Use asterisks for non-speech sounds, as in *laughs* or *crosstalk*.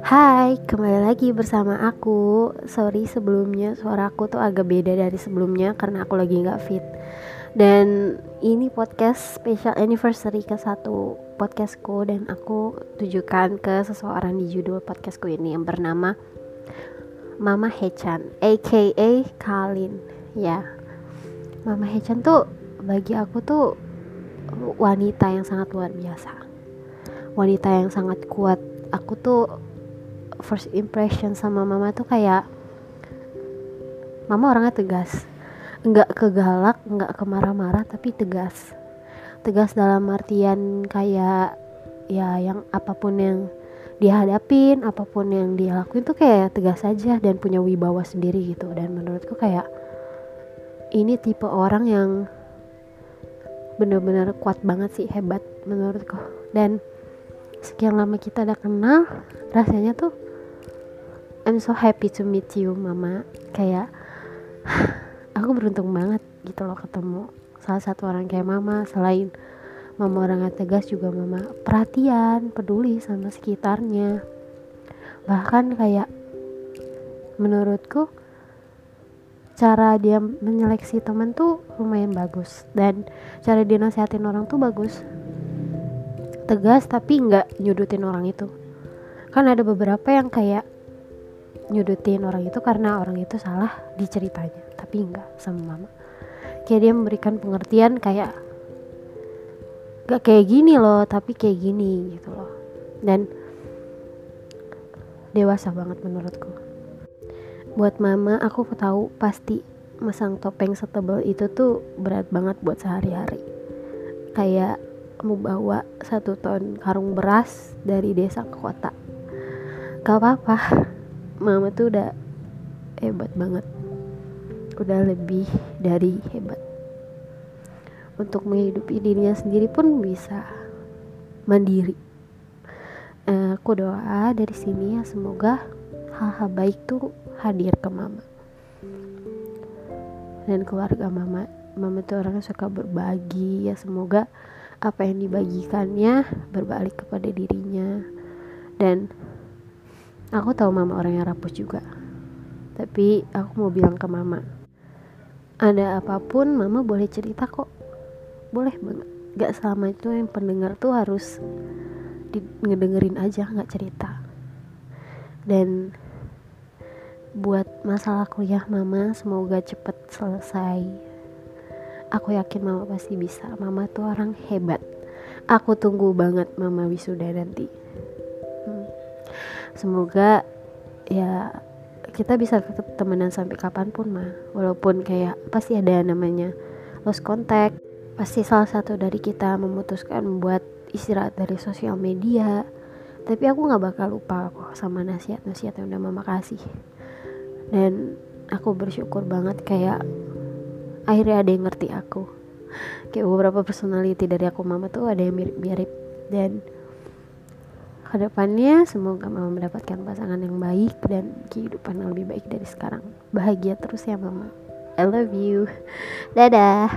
Hai, kembali lagi bersama aku. Sorry sebelumnya suara aku tuh agak beda dari sebelumnya karena aku lagi nggak fit. Dan ini podcast special anniversary ke satu podcastku dan aku tujukan ke seseorang di judul podcastku ini yang bernama Mama Hechan, aka Kalin. Ya, Mama Hechan tuh bagi aku tuh wanita yang sangat luar biasa. Wanita yang sangat kuat. Aku tuh first impression sama mama tuh kayak mama orangnya tegas nggak kegalak nggak kemarah-marah tapi tegas tegas dalam artian kayak ya yang apa pun yang dihadapin apa pun yang dia lakuin tuh kayak tegas aja dan punya wibawa sendiri gitu dan menurutku kayak ini tipe orang yang bener-bener kuat banget sih hebat menurutku. Dan sekian lama kita udah kenal rasanya tuh I'm so happy to meet you mama. Kayak *sighs* aku beruntung banget gitu loh ketemu salah satu orang kayak mama. Selain mama orangnya tegas juga mama perhatian peduli sama sekitarnya. Bahkan kayak menurutku cara dia menyeleksi teman tuh lumayan bagus. Dan cara dia nasihatin orang tuh bagus. Tegas tapi nggak nyudutin orang itu. Kan ada beberapa yang kayak nyudutin orang itu karena orang itu salah diceritanya tapi enggak sama mama. Kayak dia memberikan pengertian kayak gak kayak gini loh tapi kayak gini gitu loh. Dan dewasa banget menurutku buat mama aku tahu pasti masang topeng setebal itu tuh berat banget buat sehari-hari. Kayak mau bawa satu ton karung beras dari desa ke kota. Gak apa-apa. *laughs* Mama tuh udah hebat banget. Udah lebih dari hebat. Untuk menghidupi dirinya sendiri pun bisa. Mandiri. Uh, aku doa dari sini ya semoga hal-hal baik tuh hadir ke mama. Dan keluarga mama mama tuh orangnya suka berbagi ya semoga apa yang dibagikannya berbalik kepada dirinya. Dan aku tahu mama orang yang rapuh juga tapi aku mau bilang ke mama ada apa pun mama boleh cerita kok. Boleh banget. Gak selama itu yang pendengar tuh harus ngedengerin aja nggak cerita. Dan buat masalah kuliah mama semoga cepet selesai. Aku yakin mama pasti bisa. Mama tuh orang hebat. Aku tunggu banget mama wisuda nanti. Semoga ya kita bisa temenan sampai kapan pun mah walaupun kayak pasti ada namanya lost contact. Pasti salah satu dari kita memutuskan membuat istirahat dari sosial media. Tapi aku nggak bakal lupa kok sama nasihat-nasihat yang udah mama kasih dan aku bersyukur banget kayak akhirnya ada yang ngerti aku. Kayak beberapa personality dari aku mama tuh ada yang mirip-mirip. Dan ke depannya semoga mama mendapatkan pasangan yang baik dan kehidupan yang lebih baik dari sekarang. Bahagia terus ya mama. I love you. Dadah